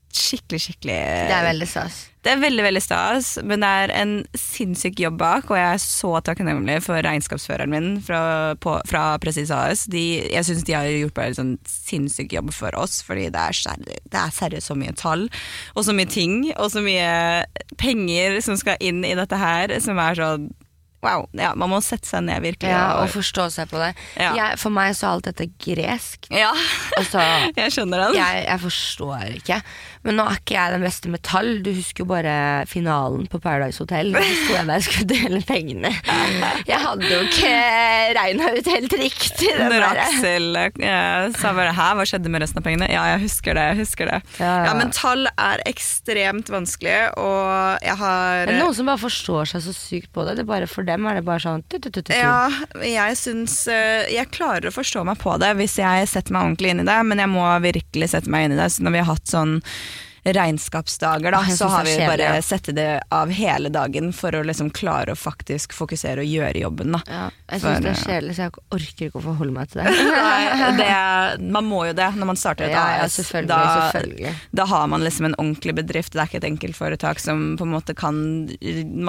S2: skikkelig, skikkelig
S3: Det er veldig stas.
S2: Det er veldig veldig stas, men det er en sinnssyk jobb bak, og jeg er så takknemlig for regnskapsføreren min fra, på, fra Presis AS. De, jeg syns de har gjort bare en sånn sinnssyk jobb for oss, fordi det er, det er seriøst så mye tall, og så mye ting, og så mye penger som skal inn i dette her, som er sånn Wow. Ja, man må sette seg ned, virkelig.
S3: Ja,
S2: og-
S3: forstå seg på det.
S2: Ja.
S3: Jeg, for meg så er alt dette gresk.
S2: ja.
S3: Altså, [laughs]
S2: jeg skjønner den.
S3: jeg, jeg forstår ikke. Men nå er ikke jeg den beste med tall. Du husker jo bare finalen på Paradise Hotel. Da sto jeg der og skulle dele pengene. [laughs] Jeg hadde jo ikke regna ut helt riktig. den
S2: Når. Aksel sa bare 'hæ, hva skjedde med resten av pengene'? Ja, jeg husker det. jeg husker det
S3: Ja, ja.
S2: Ja, Men tall er ekstremt vanskelig, og jeg har
S3: Det er noen som bare forstår seg så sykt på det. det er bare for dem er det bare sånn tu, tu, tu.
S2: Ja, jeg syns eh, Jeg klarer å forstå meg på det hvis jeg setter meg ordentlig inn i det, men jeg må virkelig sette meg inn i det. Så når vi har hatt sånn regnskapsdager, da,
S3: Åh,
S2: så har vi bare
S3: ja.
S2: sette det av hele dagen for å liksom klare å faktisk fokusere og gjøre jobben. Da.
S3: Ja, jeg syns det er
S2: eh,
S3: kjedelig, så jeg orker ikke å forholde meg til det. [laughs]
S2: Nei, det er, man må jo det når man starter et
S3: Ja,
S2: AS.
S3: selvfølgelig,
S2: da,
S3: selvfølgelig.
S2: da har man liksom en ordentlig bedrift. Det er ikke et enkeltforetak som på en måte kan,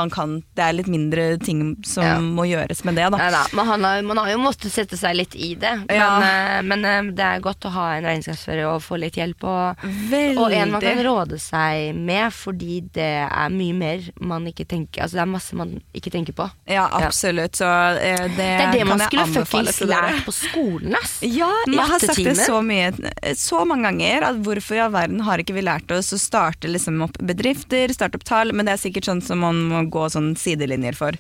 S2: man kan Det er litt mindre ting som må gjøres med det, da.
S3: Neida, Man, har, man har jo måttet sette seg litt i det. Men, eh, men eh, det er godt å ha en regnskapsfører og få litt hjelp. Og,
S2: Veldig.
S3: og en man kan råde seg med, fordi det er mye mer man ikke tenker Altså det er masse man ikke tenker på.
S2: Ja, absolutt. Så eh, det,
S3: Det er det man skulle fuckings lært på skolen, ass.
S2: Ja, jeg har sagt det så mye Så mange ganger at hvorfor i all verden har ikke vi lært oss å starte liksom opp bedrifter, starte opp tall, men det er sikkert sånn som man må gå sånn sidelinjer for.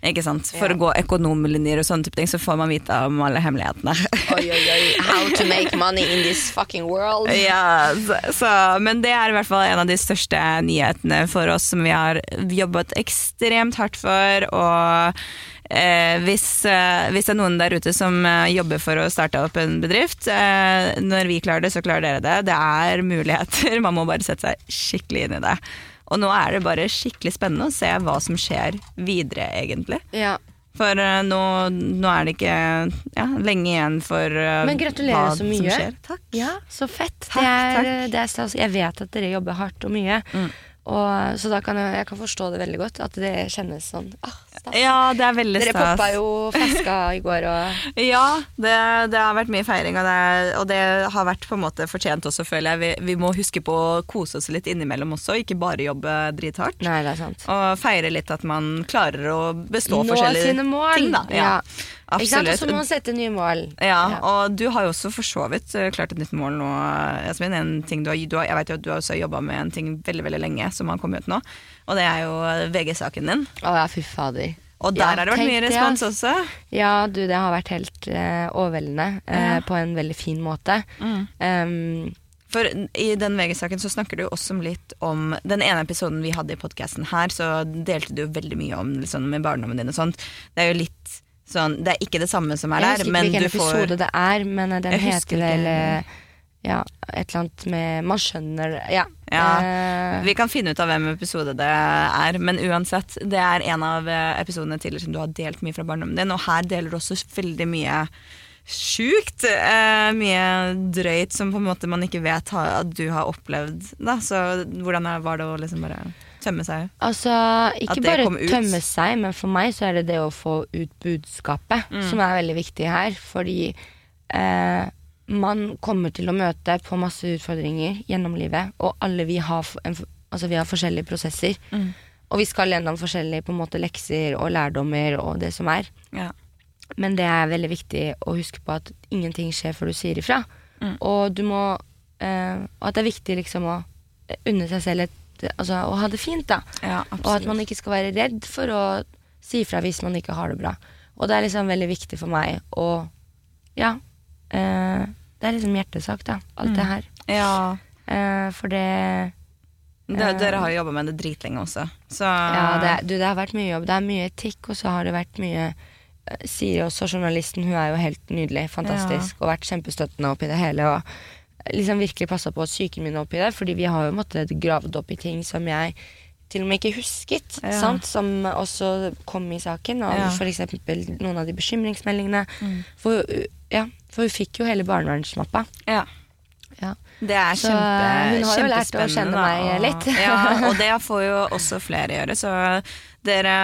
S2: Ikke sant? For
S3: Ja.
S2: å gå økonomlinjer og sånne type ting, så får man vite om alle hemmelighetene.
S3: Oi, oi, oi. How to make money in this fucking world. [laughs]
S2: Ja, så, så, men det er i hvert fall en av de største nyhetene for oss som vi har jobbet ekstremt hardt for. Og eh, hvis, eh, hvis det er noen der ute som eh, jobber for å starte opp en bedrift, eh, når vi klarer det, så klarer dere det. Det er muligheter, [laughs] man må bare sette seg skikkelig inn i det. Og nå er det bare skikkelig spennende å se hva som skjer videre, egentlig.
S3: Ja.
S2: For eh, nå, nå er det ikke ja, lenge igjen for uh,
S3: Men gratulerer
S2: hva
S3: så
S2: som
S3: mye.
S2: skjer. Takk.
S3: Ja, så fett.
S2: Takk,
S3: det er,
S2: takk.
S3: Det er. Jeg vet at dere jobber hardt og mye.
S2: Mm.
S3: Og, så da kan jeg, jeg kan forstå det veldig godt. At det kjennes sånn ah, stas.
S2: Ja, det er veldig
S3: Dere
S2: stas.
S3: poppa jo flaska i går og [laughs]
S2: Ja, det, det har vært mye feiring, og det, og det har vært på en måte fortjent også, føler jeg. Vi, vi må huske på å kose oss litt innimellom også, ikke bare jobbe drithardt.
S3: Nei, det er sant.
S2: Og feire litt at man klarer å bestå
S3: Nå
S2: forskjellige ting. Da. Ja,
S3: Ikke sant? Og så må
S2: absolutt.
S3: man sette nye mål.
S2: Ja, og du har jo også for så vidt eh, klart et nytt mål nå, Jasmin. En ting du har, du har, jeg vet jo at du har også jobba med en ting veldig veldig lenge som har kommet ut nå, og det er jo VG-saken din.
S3: Å ja, fy fader.
S2: Og der
S3: Ja,
S2: har det vært mye respons også.
S3: Ja, du, det har vært helt uh, overveldende. uh,
S2: Ja.
S3: På en veldig fin måte.
S2: Mm.
S3: Um,
S2: For i den VG-saken så snakker du også litt om Den ene episoden vi hadde i podkasten her, så delte du veldig mye om liksom, med barndommen din og sånt. Det er jo litt sånn Det er ikke det samme som er der, men du får jeg husker ikke hvilken
S3: episode det er, men eh, den
S2: Jeg
S3: heter vel eh, ja, et eller annet med Man skjønner Ja.
S2: Ja,
S3: eh,
S2: Vi kan finne ut av hvem episode det er, men uansett, det er en av episodene tidligere som du har delt mye fra barndommen din, og her deler du også veldig mye sjukt. Eh, mye drøyt som på en måte man ikke vet at du har opplevd. Da. Så hvordan var det å liksom bare tømme seg?
S3: Altså, ikke bare tømme seg, men for meg så er det det å få ut budskapet
S2: Mm.
S3: som er veldig viktig her. Fordi eh, man kommer til å møte på masse utfordringer gjennom livet, og alle vi har, en, altså, vi har forskjellige prosesser.
S2: Mm.
S3: Og vi skal gjennom forskjellige på en måte, lekser og lærdommer og det som er.
S2: Ja.
S3: men det er veldig viktig å huske på at ingenting skjer før du sier ifra. Og du må eh, Og at det er viktig liksom å unne seg selv et Altså å ha det fint, da.
S2: Ja,
S3: Og at man ikke skal være redd for å si ifra hvis man ikke har det bra. Og det er liksom veldig viktig for meg å Ja. Eh, det er liksom hjertesak, da. Alt det her.
S2: Ja.
S3: Eh, for det
S2: Det, dere har jo jobba med det dritlenge også, så
S3: Ja, det, du, det har vært mye jobb. Det er mye etikk, og så har det vært mye eh, Siri også, journalisten, hun er jo helt nydelig, fantastisk, og vært kjempestøttende oppi det hele. Og liksom virkelig passa på psyken min oppi det, fordi vi har jo måttet gravd opp i ting som jeg til og med ikke husket,
S2: Ja.
S3: sant? som også kom i saken. Og
S2: Ja.
S3: for eksempel noen av de bekymringsmeldingene. For, uh, ja, for hun fikk jo hele barnevernsmappa.
S2: ja.
S3: Ja.
S2: Det er
S3: Så
S2: kjempe,
S3: hun har jo lært å kjenne meg
S2: og-
S3: litt. [laughs]
S2: ja, og det [laughs] får jo også flere gjøre, så dere,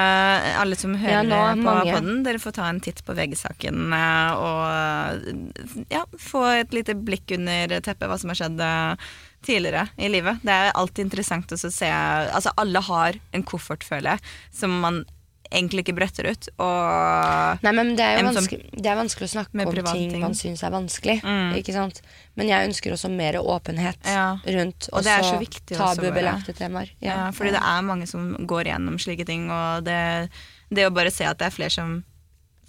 S2: alle som hører
S3: Ja, nå
S2: på podden, dere får ta en titt på VG-saken eh, og ja, få et lite blikk under teppet hva som har skjedd eh, tidligere i livet. Det er alltid interessant å se Altså, alle har en koffert, føler jeg, som man egentlig ikke bretter ut, og
S3: Nei, men det er jo vanskelig, det er vanskelig å snakke om ting,
S2: ting.
S3: man syns er vanskelig.
S2: Mm.
S3: Ikke sant? Men jeg ønsker også mer åpenhet
S2: Ja.
S3: rundt
S2: Og
S3: også
S2: så
S3: tabubelagte temaer.
S2: Ja, fordi det er mange som går gjennom slike ting, og det, det å bare se at det er flere som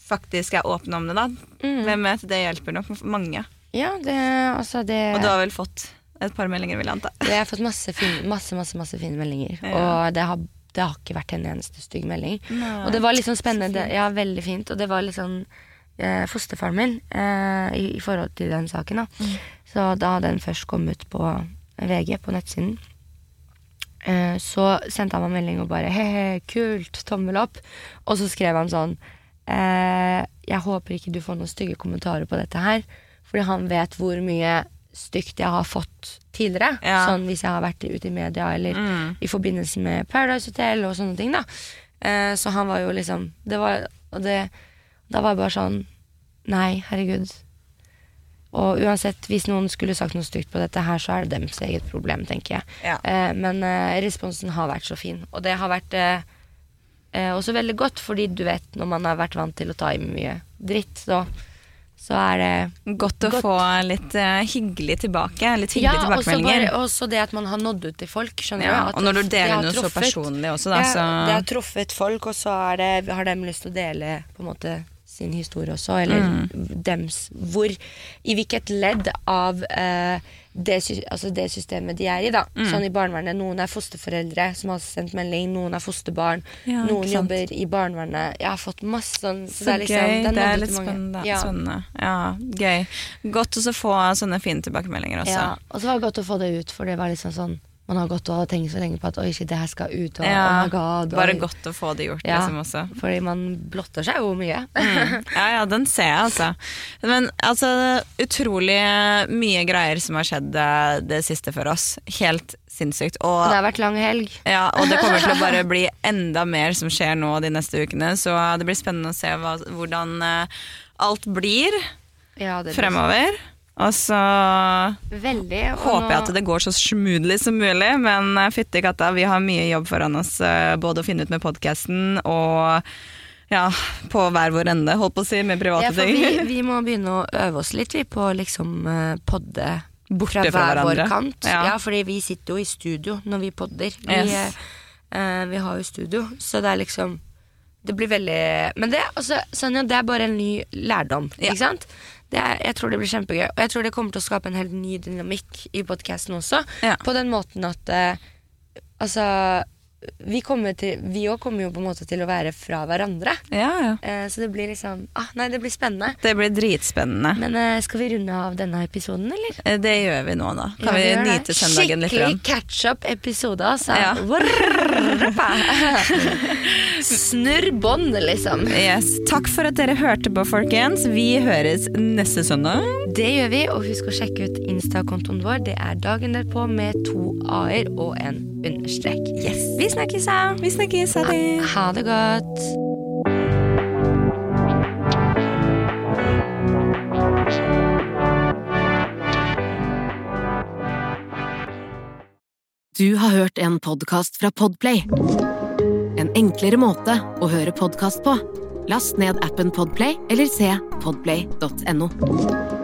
S2: faktisk er åpne om det, da.
S3: Mm.
S2: Hvem vet, det hjelper nok mange.
S3: Ja, det, altså det
S2: Og du har vel fått et par meldinger, vil jeg anta.
S3: Jeg har fått masse, fin, masse, masse, masse fine meldinger. [laughs]
S2: Ja.
S3: Og det har, det har ikke vært en eneste stygg melding.
S2: Nei,
S3: og det var litt sånn spennende. Ja, veldig fint. Og det var litt sånn eh, Fosterfaren min eh, i, i forhold til den saken, da.
S2: Mm.
S3: Så da den først kom ut på VG, på nettsiden, eh, så sendte han meg melding og bare he-he, kult, tommel opp. Og så skrev han sånn eh, Jeg håper ikke du får noen stygge kommentarer på dette her, fordi han vet hvor mye stygt jeg har fått tidligere.
S2: Ja.
S3: Sånn hvis jeg har vært ute i media eller
S2: Mm.
S3: i forbindelse med Paradise Hotel og sånne ting, da. Eh, så han var jo liksom Det var Og det Da var jeg bare sånn Nei, herregud. Og uansett, hvis noen skulle sagt noe stygt på dette her, så er det deres eget problem, tenker jeg.
S2: Ja.
S3: Eh, men eh, responsen har vært så fin. Og det har vært også veldig godt, fordi du vet, når man har vært vant til å ta i mye dritt, så, så er det
S2: Godt å
S3: Godt.
S2: få litt uh, hyggelig tilbake. Litt hyggelige
S3: ja,
S2: tilbakemeldinger.
S3: Og også det at man har nådd ut til folk. Skjønner
S2: Ja,
S3: du?
S2: Og når du deler noe så personlig også, da,
S3: ja,
S2: så
S3: Det har truffet folk, og så det, har de lyst til å dele på en måte sin historie også, eller
S2: Mm.
S3: dems Hvor I hvilket ledd av eh, det, altså det systemet de er i, da.
S2: Mm.
S3: Sånn i barnevernet. Noen er fosterforeldre som har sendt melding, noen er fosterbarn,
S2: Ja,
S3: noen jobber i barnevernet. Jeg har fått masse sånn
S2: Så
S3: det er liksom-
S2: gøy. Det er litt spennende.
S3: Ja.
S2: spennende. Ja, gøy. Godt å få sånne fine tilbakemeldinger også.
S3: Ja, og så var det godt å få det ut, for det var liksom sånn Man har gått og tenkt så lenge på at oi, shit, det her skal ut, og
S2: Ja,
S3: oh my god.
S2: Bare
S3: oi.
S2: godt å få det gjort,
S3: Ja.
S2: liksom også.
S3: Fordi man blotter seg jo mye.
S2: Mm. Ja, ja, den ser jeg, altså. Men altså, utrolig mye greier som har skjedd eh, det siste for oss. Helt sinnssykt.
S3: Og
S2: Og,
S3: det har vært lang helg.
S2: ja, og det kommer til å bare [laughs] bli enda mer som skjer nå de neste ukene, så det blir spennende å se hva, hvordan eh, alt blir
S3: Ja, det blir
S2: fremover. Og så
S3: Veldig. og
S2: håper jeg at det går så smoothly som mulig, men eh, fytti katta, vi har mye jobb foran oss. eh, Både å finne ut med podkasten og ja, på hver vår ende, holdt på å si, med private
S3: ja,
S2: ting.
S3: vi, [laughs] vi må begynne å øve oss litt vi, på liksom eh, podde
S2: Borte
S3: fra
S2: fra
S3: hver vår kant.
S2: Ja.
S3: Ja. fordi vi sitter jo i studio når vi podder. Vi,
S2: Yes.
S3: eh, vi har jo studio, så det er liksom Det blir veldig Men det, altså, Sonja, det er bare en ny lærdom,
S2: Ja.
S3: ikke sant? Er, jeg tror det blir kjempegøy. Og jeg tror det kommer til å skape en helt ny dynamikk i podkasten også.
S2: Ja.
S3: På den måten at eh, Altså vi kommer til Vi òg kommer jo på en måte til å være fra hverandre.
S2: Ja, ja.
S3: Eh, så det blir liksom ah, Nei, det blir spennende.
S2: Det blir dritspennende.
S3: Men eh, skal vi runde av denne episoden, eller?
S2: Eh, Det gjør vi nå, da. Kan
S3: Ja,
S2: vi nyte søndagen litt?
S3: Skikkelig catch-up-episode, altså.
S2: Ja. [laughs]
S3: Snurr bånd, liksom.
S2: Yes. Takk for at dere hørte på, folkens. Vi høres neste søndag.
S3: Det gjør vi, og husk å sjekke ut Insta-kontoen vår. Det er dagen derpå med to a-er og en understrek.
S2: Yes.
S3: Vi snakkes, da.
S2: Vi snakkes. Ha det.
S3: Ha det godt.
S1: Du har hørt en podkast fra Podplay. En enklere måte å høre podkast på. Last ned appen Podplay eller se podplay.no.